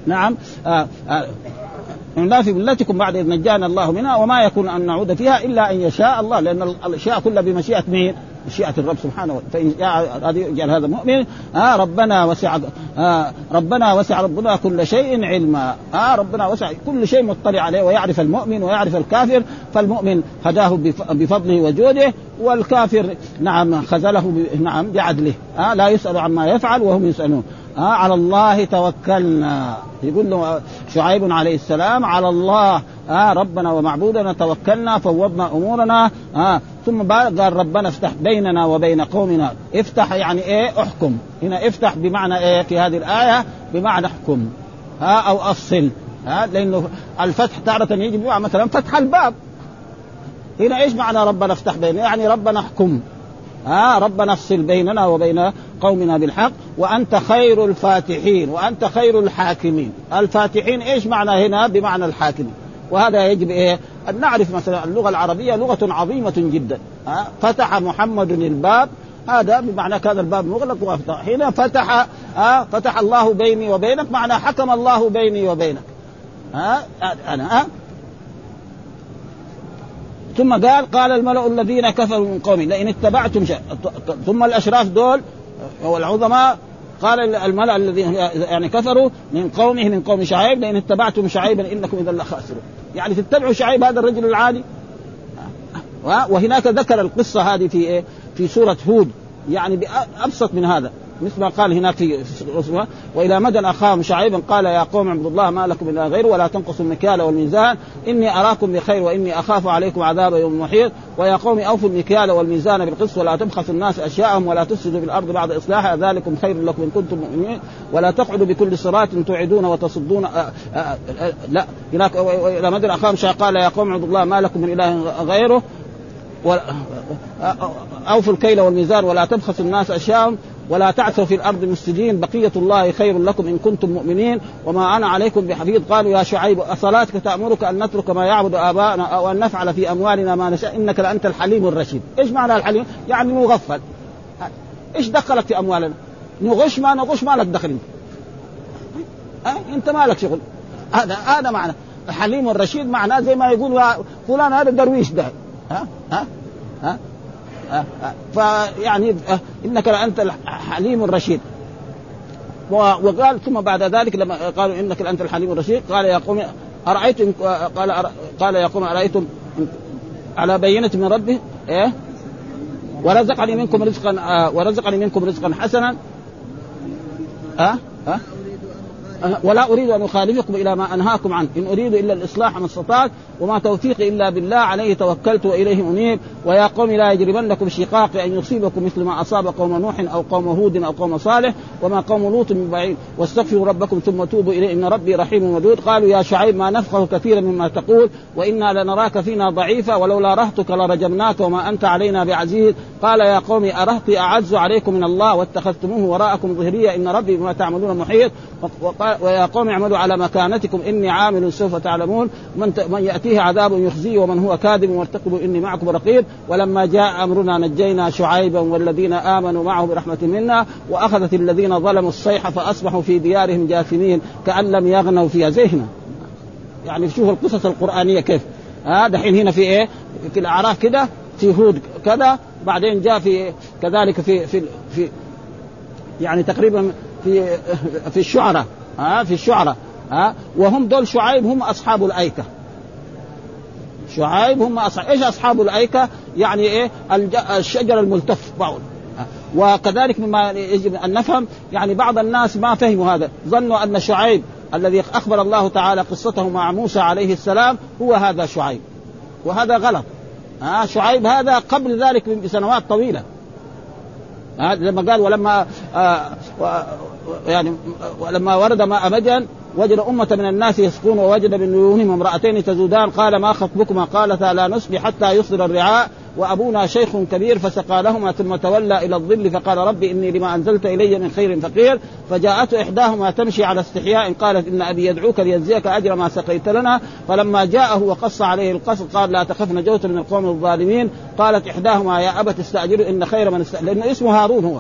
نعم. آه آه لا في ملتكم بعد إذ نجانا الله منها وما يكون أن نعود فيها إلا أن يشاء الله لأن الأشياء كلها بمشيئة مين؟ مشيئة الرب سبحانه وتعالى فإن يجعل هذا مؤمن. آه ربنا وسع آه ربنا وسع ربنا كل شيء علما. آه ربنا وسع كل شيء مطلع عليه ويعرف المؤمن ويعرف الكافر. فالمؤمن هداه بفضله وجوده والكافر نعم خذله نعم بعدله. آه لا يسأل عما يفعل وهم يسألون. آه على الله توكلنا. يقول له شعيب عليه السلام على الله. آه ربنا ومعبودنا توكلنا فوضنا أمورنا. آه ثم قال ربنا افتح بيننا وبين قومنا. افتح يعني إيه؟ احكم. هنا افتح بمعنى إيه؟ في هذه الآية بمعنى احكم. ها؟ أو افصل ها؟ لأنه الفتح تارة بمعنى مثلا فتح الباب. هنا إيش معنى ربنا افتح بيننا؟ يعني ربنا احكم. ها؟ ربنا افصل بيننا وبين قومنا بالحق. وأنت خير الفاتحين. وأنت خير الحاكمين. الفاتحين إيش معنى هنا؟ بمعنى الحاكمين. وهذا يجب إيه؟ أن نعرف مثلا اللغة العربية لغة عظيمة جدا ها؟ فتح محمد الباب هذا بمعنى كان الباب مغلق وأفتح. هنا فتح ها؟ فتح الله بيني وبينك معنى حكم الله بيني وبينك ها؟ أنا ها؟ ثم قال قال الملأ الذين كفروا من قومي لئن اتبعتم شيء ثم الأشراف دول والعظماء قال الملأ الذين يعني كفروا من قومه من قوم شعيب لئن اتبعتم شعيبا إنكم إذا لخاسرون. يعني تتبعوا شعيب هذا الرجل العادي وهناك ذكر القصة هذه في إيه؟ في سورة هود. يعني بابسط من هذا. مثل ما قال هناك في والى مدى اخاهم شعيبا قال يا قوم اعبدوا الله ما لكم الا غيره ولا تنقصوا المكيال والميزان اني اراكم بخير واني اخاف عليكم عذاب يوم محيط ويا قوم اوفوا المكيال والميزان بالقسط ولا تبخسوا الناس اشياءهم ولا تفسدوا في الأرض بعد اصلاحها ذلكم خير لكم ان كنتم مؤمنين ولا تقعدوا بكل صراط توعدون وتصدون لا هناك إلى مدى اخاهم شعيبا قال يا قوم اعبدوا الله ما لكم من اله غيره أوفوا الكيل والميزان ولا تبخسوا الناس أشياءهم ولا تعثوا في الأرض مفسدين بقية الله خير لكم إن كنتم مؤمنين وما أنا عليكم بحفيظ قالوا يا شعيب أصلاتك تأمرك أن نترك ما يعبد اباؤنا أو أن نفعل في أموالنا ما نشاء إنك لأنت الحليم الرشيد، إيش معنى الحليم؟ يعني مغفل. إيش دخلك في أموالنا؟ نغش ما نغش ما لك دخل انت. أه؟ أنت ما لك شغل. هذا هذا معنى الحليم الرشيد معناه زي ما يقول فلان هذا درويش ده ها ها ها فيعني إنك لأنت الحليم الرشيد وقال ثم بعد ذلك لما قالوا إنك لانت الحليم الرشيد قال يا قوم ارايتم قال قال يا قوم أرأيتم على بينة من ربي إيه ورزقني منكم رزقا ورزقني منكم رزقا حسنا أه؟ أه؟ ولا أريد أن أخالفكم إلى ما أنهاكم عنه. إن أريد إلا الإصلاح ما استطعت وما توفيقي إلا بالله عليه توكلت وإليه أنيب. ويا قوم لا يجرمنكم شقاق أن يصيبكم مثل ما أصاب قوم نوح أو قوم هود أو قوم صالح وما قوم لوط من بعيد. واستغفروا ربكم ثم توبوا إليه. إن ربي رحيم ودود. قالوا يا شعيب ما نفقه كثيرا مما تقول. وإنا لنراك فينا ضعيفا ولولا رهتك لرجمناك وما أنت علينا بعزيز. قال يا قوم أرهطي أعز عليكم من الله واتخذتموه وراءكم ظهريا إن ربي بما تعملون محيط. ويا قوم اعملوا على مكانتكم إني عامل سوف تعلمون. من, من يأتيه عذاب يخزيه ومن هو كاذب وارتقبوا إني معكم رقيب. ولما جاء أمرنا نجينا شعيبا والذين آمنوا معه برحمة منا وأخذت الذين ظلموا الصيحه فأصبحوا في ديارهم جاثمين كأن لم يغنوا فيها زي هنا يعني شوفوا القصص القرآنية كيف. ها دحين هنا في إيه؟ في الأعراف كده في هود كذا بعدين جاء في كذلك في في في يعني تقريبا في في الشعراء. ها في الشعراء ها وهم دول شعيب هم أصحاب الأيكة. شعيب هم أصحاب إيش أصحاب الأيكة؟ يعني إيه؟ الشجر الملتف بعض. وكذلك مما يجب أن نفهم يعني بعض الناس ما فهموا هذا. ظنوا أن شعيب الذي أخبر الله تعالى قصته مع موسى عليه السلام هو هذا شعيب. وهذا غلط. ها شعيب هذا قبل ذلك بسنوات طويلة. ها لما قال ولما آه يعني ولما ورد ماء مدين وجد أمة من الناس يسقون ووجد من دونهم امرأتين تزودان قال ما خطبكما؟ قالتا لا نسقي حتى يصدر الرعاء وأبونا شيخ كبير فسقى لهما ثم تولى إلى الظل فقال ربي إني لما أنزلت إلي من خير فقير فجاءته إحداهما تمشي على استحياء قالت إن أبي يدعوك ليجزيك أجر ما سقيت لنا فلما جاءه وقص عليه القصد قال لا تخف نجوت من القوم الظالمين قالت إحداهما يا أبت استأجر إن خير من استأجر لأنه اسمه هارون هو.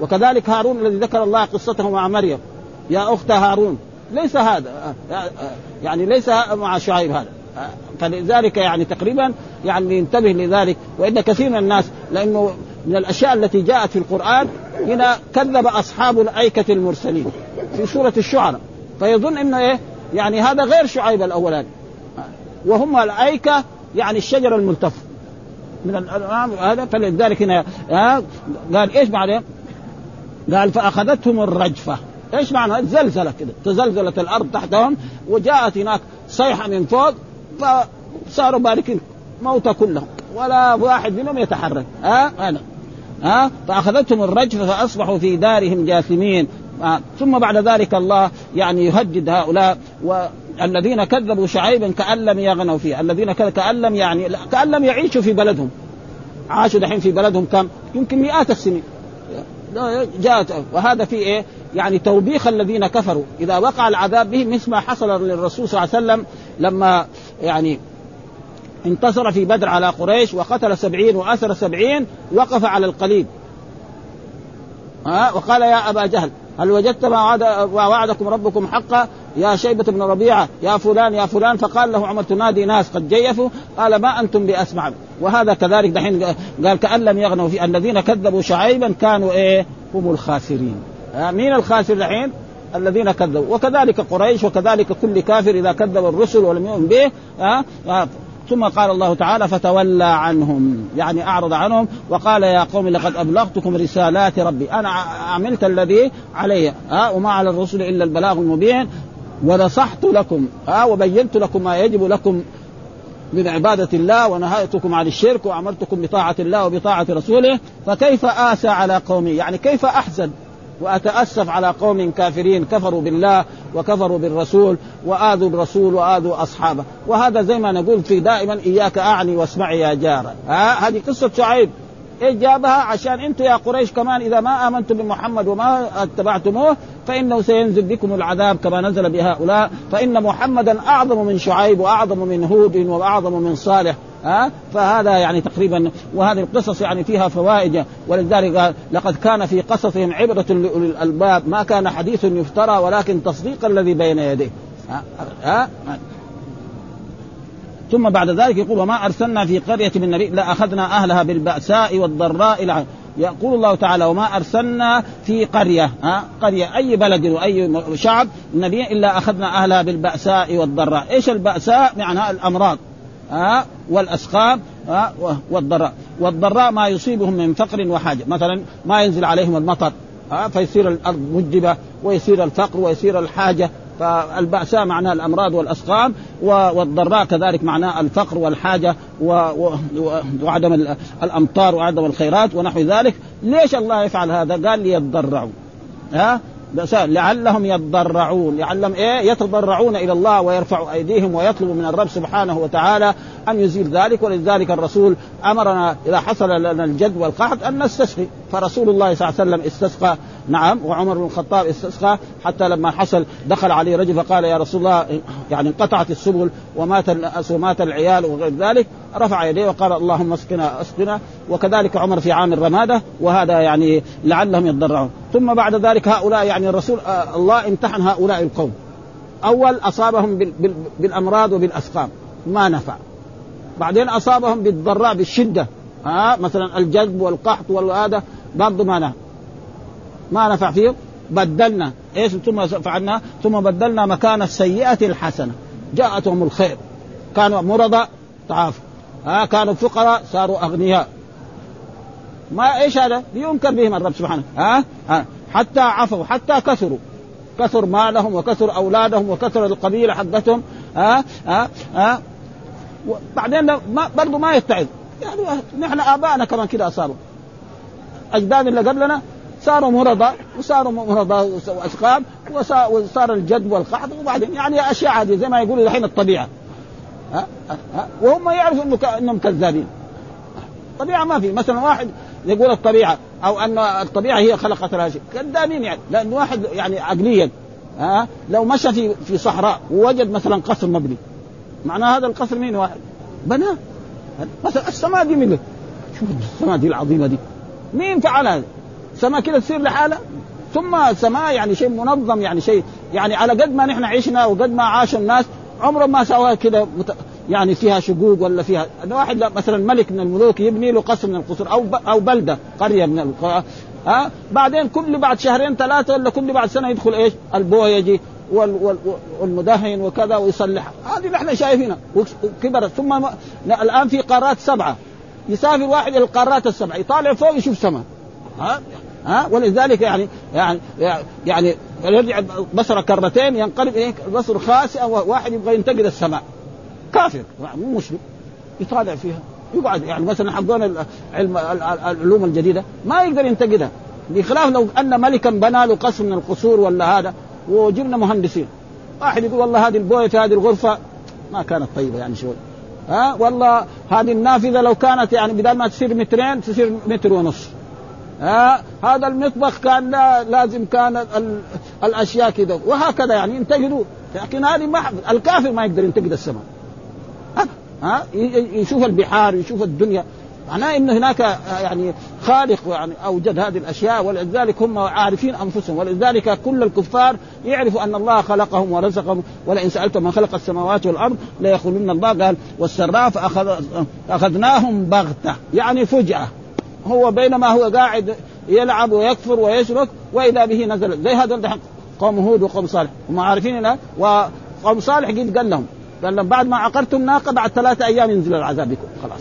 وكذلك هارون الذي ذكر الله قصته مع مريم. يا أخت هارون ليس هذا يعني ليس مع شعيب هذا. فلذلك يعني تقريبا يعني ينتبه لذلك. وإن كثير من الناس لأنه من الأشياء التي جاءت في القرآن هنا كذب أصحاب الأيكة المرسلين في سورة الشعراء. فيظن إنه إيه؟ يعني هذا غير شعيب الاولاني وهم الأيكة يعني الشجر الملتف. من هذا فلذلك هنا قال إيش بعدين؟ قال فأخذتهم الرجفة. إيش معنى؟ زلزلة كده. تزلزلت الأرض تحتهم وجاءت هناك صيحة من فوق فصاروا باركين موتى كلهم ولا واحد منهم يتحرك. ها؟ أنا. ها؟ فأخذتهم الرجفة فأصبحوا في دارهم جاثمين. آه. ثم بعد ذلك الله يعني يهدد هؤلاء والذين كذبوا شعيبا كأن لم يغنوا فيه الذين كأن لم يعني كأن لم يعيشوا في بلدهم. عاشوا دحين في بلدهم كم؟ يمكن مئات السنين. جاءت وهذا في إيه؟ يعني توبيخ الذين كفروا. إذا وقع العذاب بهم مثل ما حصل للرسول صلى الله عليه وسلم لما يعني انتصر في بدر على قريش وقتل سبعين وأسر سبعين وقف على القليب ها؟ وقال يا أبا جهل هل وجدت ما وعد وعدكم ربكم حقا؟ يا شيبة بن ربيعة يا فلان يا فلان. فقال له عمر تنادي ناس قد جيفوا. قال ما أنتم بأسمع وهذا كذلك دحين قال كأن لم يغنوا في الذين كذبوا شعيبا كانوا إيه؟ هم الخاسرين. مين الخاسر دحين؟ الذين كذبوا. وكذلك قريش وكذلك كل كافر إذا كذب الرسل ولم يؤمن به. ها ثم قال الله تعالى فتولى عنهم. يعني أعرض عنهم وقال يا قوم لقد أبلغتكم رسالات ربي. أنا عملت الذي علي. ها وما على الرسل إلا البلاغ المبين. ونصحت لكم. ها وبينت لكم ما يجب لكم من عبادة الله ونهيتكم عن الشرك وأمرتكم بطاعة الله وبطاعة رسوله. فكيف آسى على قومي؟ يعني كيف أحزن؟ وأتأسف على قوم كافرين كفروا بالله وكفروا بالرسول وآذوا الرسول وآذوا أصحابه. وهذا زي ما نقول في دائما إياك أعني واسمعي يا جارة. ها؟ هذه قصة شعيب. إيش جابها؟ عشان أنتم يا قريش كمان إذا ما آمنتم بمحمد وما اتبعتموه فإنه سينزل بكم العذاب كما نزل بهؤلاء. فإن محمدا أعظم من شعيب وأعظم من هود وأعظم من صالح. ها؟ فهذا يعني تقريبا وهذه القصص يعني فيها فوائد. ولذلك لقد كان في قصصهم عبرة لأولي الألباب ما كان حديث يفترى ولكن تصديق الذي بين يديه. ها, ها؟ ثم بعد ذلك يقول وما أرسلنا في قرية من نبي لا أخذنا أهلها بالبأساء والضراء يقول الله تعالى وما أرسلنا في قرية ها؟ قرية أي بلد واي شعب نبي إلا أخذنا أهلها بالبأساء والضراء، إيش البأساء؟ معناها الأمراض. ها والأسقام ها والضراء، والضراء ما يصيبهم من فقر وحاجة، مثلا ما ينزل عليهم المطر ها فيصير الأرض مجبه ويصير الفقر ويصير الحاجة. فالبأساء معناها الأمراض والأسقام والضراء كذلك معناه الفقر والحاجة وعدم الأمطار وعدم الخيرات ونحو ذلك. ليش الله يفعل هذا؟ قال ليتضرعوا. ها لعلهم يتضرعون لعلهم إيه؟ يتضرعون إلى الله ويرفعوا أيديهم ويطلبوا من الرب سبحانه وتعالى أن يزيل ذلك ولذلك الرسول أمرنا إذا حصل لنا الجد والقحط أن نستسقي. فرسول الله صلى الله عليه وسلم استسقى. نعم وعمر بن الخطاب استسقى حتى لما حصل دخل عليه رجل فقال يا رسول الله يعني انقطعت السبل ومات الناس ومات العيال وغير ذلك رفع يديه وقال اللهم اسقنا اسقنا. وكذلك عمر في عام الرمادة وهذا يعني لعلهم يتضرعون. ثم بعد ذلك هؤلاء يعني الرسول آه الله امتحن هؤلاء القوم. أول أصابهم بالأمراض وبالأسقام ما نفع. بعدين أصابهم بالضراء بالشدة. ها مثلا الجذب والقحط والهذا برضه ما نفع. ما نفع فيهم بدلنا. إيش؟ ثم فعلنا. ثم بدلنا مكان السيئة الحسنة. جاءتهم الخير. كانوا مرضى تعافوا. ها كانوا فقراء صاروا أغنياء. ما إيش هذا؟ لينكر بهم الرب سبحانه. ها؟, ها. حتى عفوا حتى كثروا. كثر مالهم وكثر أولادهم وكثر القبيلة حقتهم. ها؟ ها؟ ها؟ بعدين ما برضه ما يتعظ. يعني نحن ابائنا كمان كده أصابوا. اجداد اللي قبلنا صاروا مرضى وصاروا مرضى وأسقام وصار الجد والقحط وبعدين يعني أشياء عادية زي ما يقولوا الحين الطبيعة. ها؟ ها؟ وهم يعرفوا إنه إنهم كذابين. الطبيعه ما في. مثلا واحد يقول الطبيعة أو أن الطبيعة هي خلقت لها شيء. كذابين يعني. لأن واحد يعني عقليا ها؟ لو مشى في في صحراء ووجد مثلا قصر مبني. معناه هذا القصر مين واحد؟ بناه. مثلا السماء دي من شوف السماء دي العظيمة دي. مين فعل هذا؟ سماء كده تصير لحالها. ثم سماء يعني شيء منظم يعني شيء يعني على قد ما نحن عشنا وقد ما عاش الناس عمرهم ما سواها كده مت... يعني فيها شقوق ولا فيها. واحد مثلا ملك من الملوك يبني له قصر من القصور أو ب... أو بلدة قرية من القرى ها؟ بعدين كل بعد شهرين ثلاثة ولا كل بعد سنة يدخل إيش؟ البويجي وال... وال... والمدهن وكذا ويصلح. هذه نحن شايفينها. وكبرت. ثم الآن في قارات سبعة. يسافر واحد إلى القارات السبعة. يطالع فوق يشوف سماء ها؟ ها؟ ولذلك يعني يعني يعني يرجع بصره كرتين ينقلب إيه بصر خاسئه واحد يبغى ينتقد السماء. كافر. مو مسلم. يطالع فيها. يقعد يعني مثلا حقون علم العلوم الجديدة ما يقدر ينتقدها. بخلاف لو أن ملكا بنى له قصر من القصور ولا هذا وجبنا مهندسين. واحد يقول والله هذه البويه في هذه الغرفة ما كانت طيبة يعني شوي. ها؟ والله هذه النافذة لو كانت يعني بدل ما تصير مترين تصير متر ونص. ها؟ هذا المطبخ كان لا لازم كان ال... الأشياء كذا وهكذا يعني ينتقدوا لكن هذه ما الكافر ما يقدر ينتقد السماء. ها؟ يشوف البحار يشوف الدنيا. معناه ان هناك يعني خالق يعني أوجد هذه الأشياء. ولذلك هم عارفين أنفسهم. ولذلك كل الكفار يعرفوا أن الله خلقهم ورزقهم. ولئن سالتم من خلق السماوات والأرض ليقولن الله. قال والسراء فاخذ أخذناهم بغتة. يعني فجأة. هو بينما هو قاعد يلعب ويكفر ويشرك وإذا به نزل. زي هذول قوم هود وقوم صالح. هم عارفين وقوم صالح قد قال لهم قال لهم بعد ما عقرتم ناقة بعد ثلاثة أيام ينزل العذاب بكم. خلاص.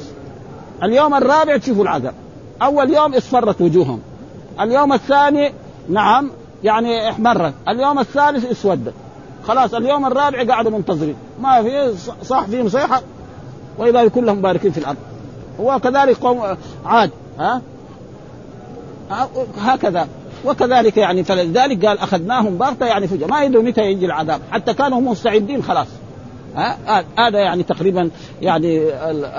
اليوم الرابع تشوفوا العذاب. أول يوم اصفرت وجوههم. اليوم الثاني نعم يعني احمرت. اليوم الثالث اسودت خلاص اليوم الرابع قاعدوا منتظرين. ما في صح فيهم صيحه وإذا كلهم باركين في الأرض. وكذلك قوم عاد. ها؟ هكذا. وكذلك يعني فلذلك قال أخذناهم بغتة يعني فجأة. ما يدروا متى يجي العذاب. حتى كانوا مستعدين خلاص. هذا يعني تقريبا يعني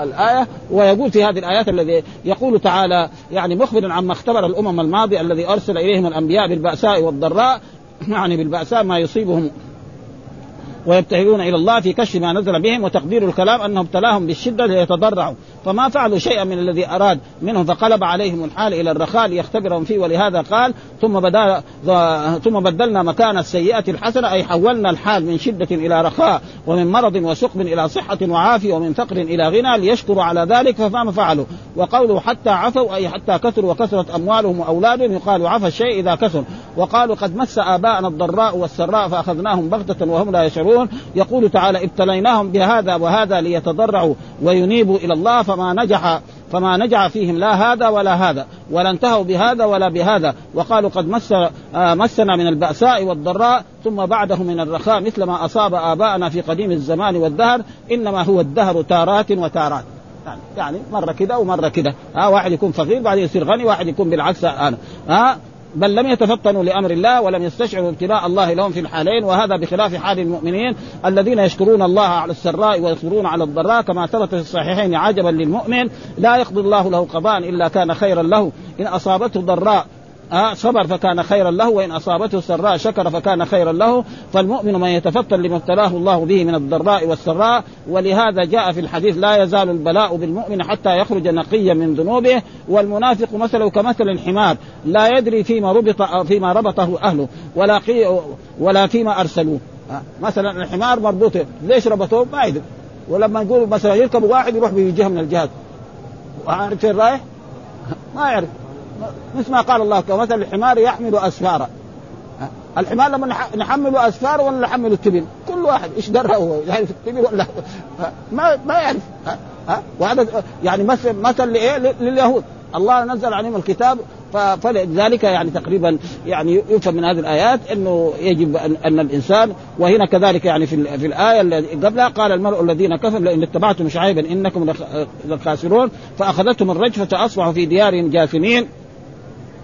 الآية. ويقول في هذه الآيات الذي يقول تعالى يعني مخبرا عما اختبر الأمم الماضية الذي أرسل إليهم الأنبياء بالبأساء والضراء. يعني بالبأساء ما يصيبهم. ويبتهلون إلى الله في كشف ما نزل بهم. وتقدير الكلام أنه ابتلاهم بالشدة ليتضرعوا. فما فعلوا شيئا من الذي أراد منهم فقلب عليهم الحال إلى الرخاء ليختبرهم فيه ولهذا قال ثم بدا ثم بدلنا مكان السيئة الحسنة أي حولنا الحال من شدة إلى رخاء ومن مرض وسقم إلى صحة وعافية ومن فقر إلى غنى ليشكروا على ذلك فما فعلوا. وقوله حتى عفوا أي حتى كثروا وكثرت أموالهم وأولادهم يقال عفى الشيء إذا كثر. وقالوا قد مس آباءنا الضراء والسراء فأخذناهم بغتة وهم لا يشعرون. يقول تعالى ابتليناهم بهذا وهذا ليتضرعوا وينيبوا إلى الله فما نجح فما نجع فيهم لا هذا ولا هذا ولا انتهوا بهذا ولا بهذا. وقالوا قد مس آه، مسنا من البأساء والضراء ثم بعده من الرخاء مثل ما أصاب آباءنا في قديم الزمان والدهر إنما هو الدهر تارات وتارات. يعني, يعني مرة كده ومرة كده. ها واحد يكون فقير بعدين يصير غني واحد يكون بالعكس أنا ها بل لم يتفطنوا لأمر الله ولم يستشعروا ابتلاء الله لهم في الحالين وهذا بخلاف حال المؤمنين الذين يشكرون الله على السراء ويصبرون على الضراء. كما ثبت في الصحيحين عجبا للمؤمن لا يقضي الله له قضاء إلا كان خيرا له. إن أصابته ضراء آه صبر فكان خيرا له وإن أصابته سراء شكر فكان خيرا له. فالمؤمن من يتفطن لما ابتلاه الله به من الضراء والسراء. ولهذا جاء في الحديث لا يزال البلاء بالمؤمن حتى يخرج نقيا من ذنوبه. والمنافق مثله كمثل الحمار لا يدري فيما ربط فيما ربطه أهله ولا ولا فيما أرسلوه. آه مثلا الحمار مربوط ليش ربطوه؟ ما يدري. ولما نقول مثلا يركب واحد يروح بجهه من الجهات. وعارف فين رايح؟ ما يعرف. مثل ما قال الله كمثل الحمار يحمل اسفارا الحمار لما نحمله اسفار ولا نحمله التبن كل واحد إيش درى هو؟ في التبن ولا ما ما يعرف. وهذا يعني مثل مثل لإيه؟ لليهود. الله نزل عليهم الكتاب فلذلك يعني تقريبا يعني يفهم من هذه الآيات إنه يجب ان, أن الإنسان وهنا كذلك يعني في, في الآية التي قبلها قال المرء الذين كفروا لئن اتبعتم شعيبا إنكم لخاسرون فأخذتهم الرجفة فأصبحوا في ديارهم جاثمين.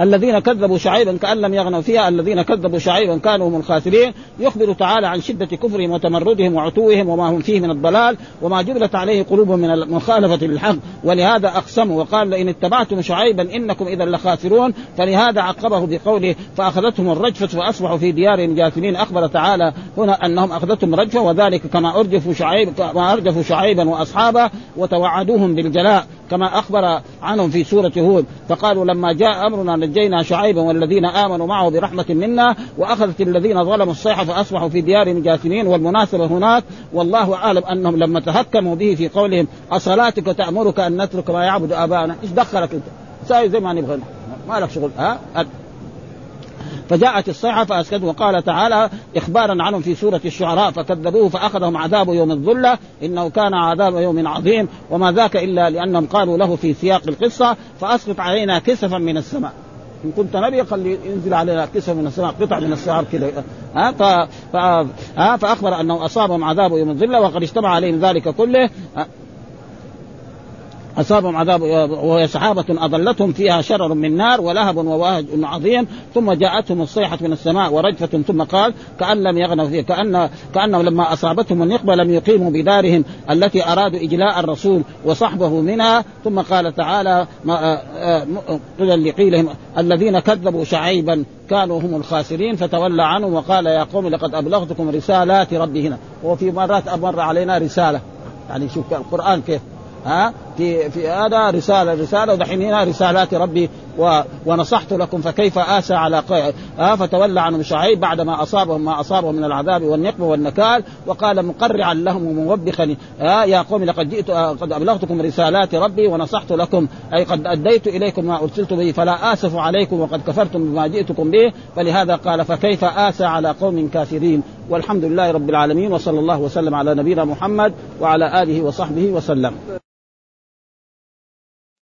الذين كذبوا شعيبا كأن لم يغنوا فيها الذين كذبوا شعيبا كانوا هم الخاسرين. يخبر تعالى عن شدة كفرهم وتمردهم وعتوهم وما هم فيه من الضلال وما جبلت عليه قلوبهم من المخالفة للحق. ولهذا أقسموا وقال لئن اتبعتم شعيبا إنكم إذا لخاسرون. فلهذا عقبه بقوله فأخذتهم الرجفة فأصبحوا في ديارهم جاثمين. أخبر تعالى هنا أنهم أخذتهم رجفة وذلك كما أرجفوا شعيب كما أرجفوا شعيبا وأصحابه وتوعدوهم بالجلاء كما أخبر عنهم في سورة هود. فقالوا لما جاء أمرنا نجينا شعيبا والذين آمنوا معه برحمة منا وأخذت الذين ظلموا الصيحة فأصبحوا في ديارهم جاثمين والمناسبه هناك والله أعلم أنهم لما تهكموا به في قولهم أصلاتك تأمرك أن نترك ما يعبد آباؤنا؟ إيش دخلك أنت؟ ساوي زي ما نبغى ما لك شغل. ها؟ فجاءت الصيحة فأسكته وقال تعالى إخبارا عنهم في سورة الشعراء فكذبوه فأخذهم عذاب يوم الظلة إنه كان عذاب يوم عظيم وما ذاك إلا لأنهم قالوا له في سياق القصة فأسقط علينا كسفا من السماء. إن كنت نبي خلي ينزل علينا كسر من السماء قطع من السحاب كذا. ها فأخبر أنه أصابهم عذاب يوم الظلة وقد اجتمع عليهم ذلك كله أصابهم عذاب وهي سحابه أضلتهم فيها شرر من نار ولهب ووهج عظيم ثم جاءتهم الصيحة من السماء ورجفة ثم قال كأن لم يغنوا فيه كأن كأنهم لما أصابتهم النقبه لم يقيموا بدارهم التي أرادوا إجلاء الرسول وصحبه منها ثم قال تعالى قيل لقيلهم الذين كذبوا شعيبا كانوا هم الخاسرين فتولى عنهم وقال يا قوم لقد أبلغتكم رسالات ربي هنا وفي مرات أمر علينا رسالة. يعني شوف القرآن كيف ها؟ في في هذا رساله رسالة ودحين هنا رسالات ربي و... ونصحت لكم فكيف آسى على. آه فتولى عنهم شعيب بعدما أصابهم ما أصابهم من العذاب والنقم والنكال وقال مقرعا لهم وموبخا يا قوم لقد جئت قد أبلغتكم رسالات ربي ونصحت لكم أي قد أديت إليكم ما أرسلت به فلا آسف عليكم وقد كفرتم بما جئتكم به فلهذا قال فكيف آسى على قوم كافرين؟ والحمد لله رب العالمين وصلى الله وسلم على نبينا محمد وعلى آله وصحبه وسلم.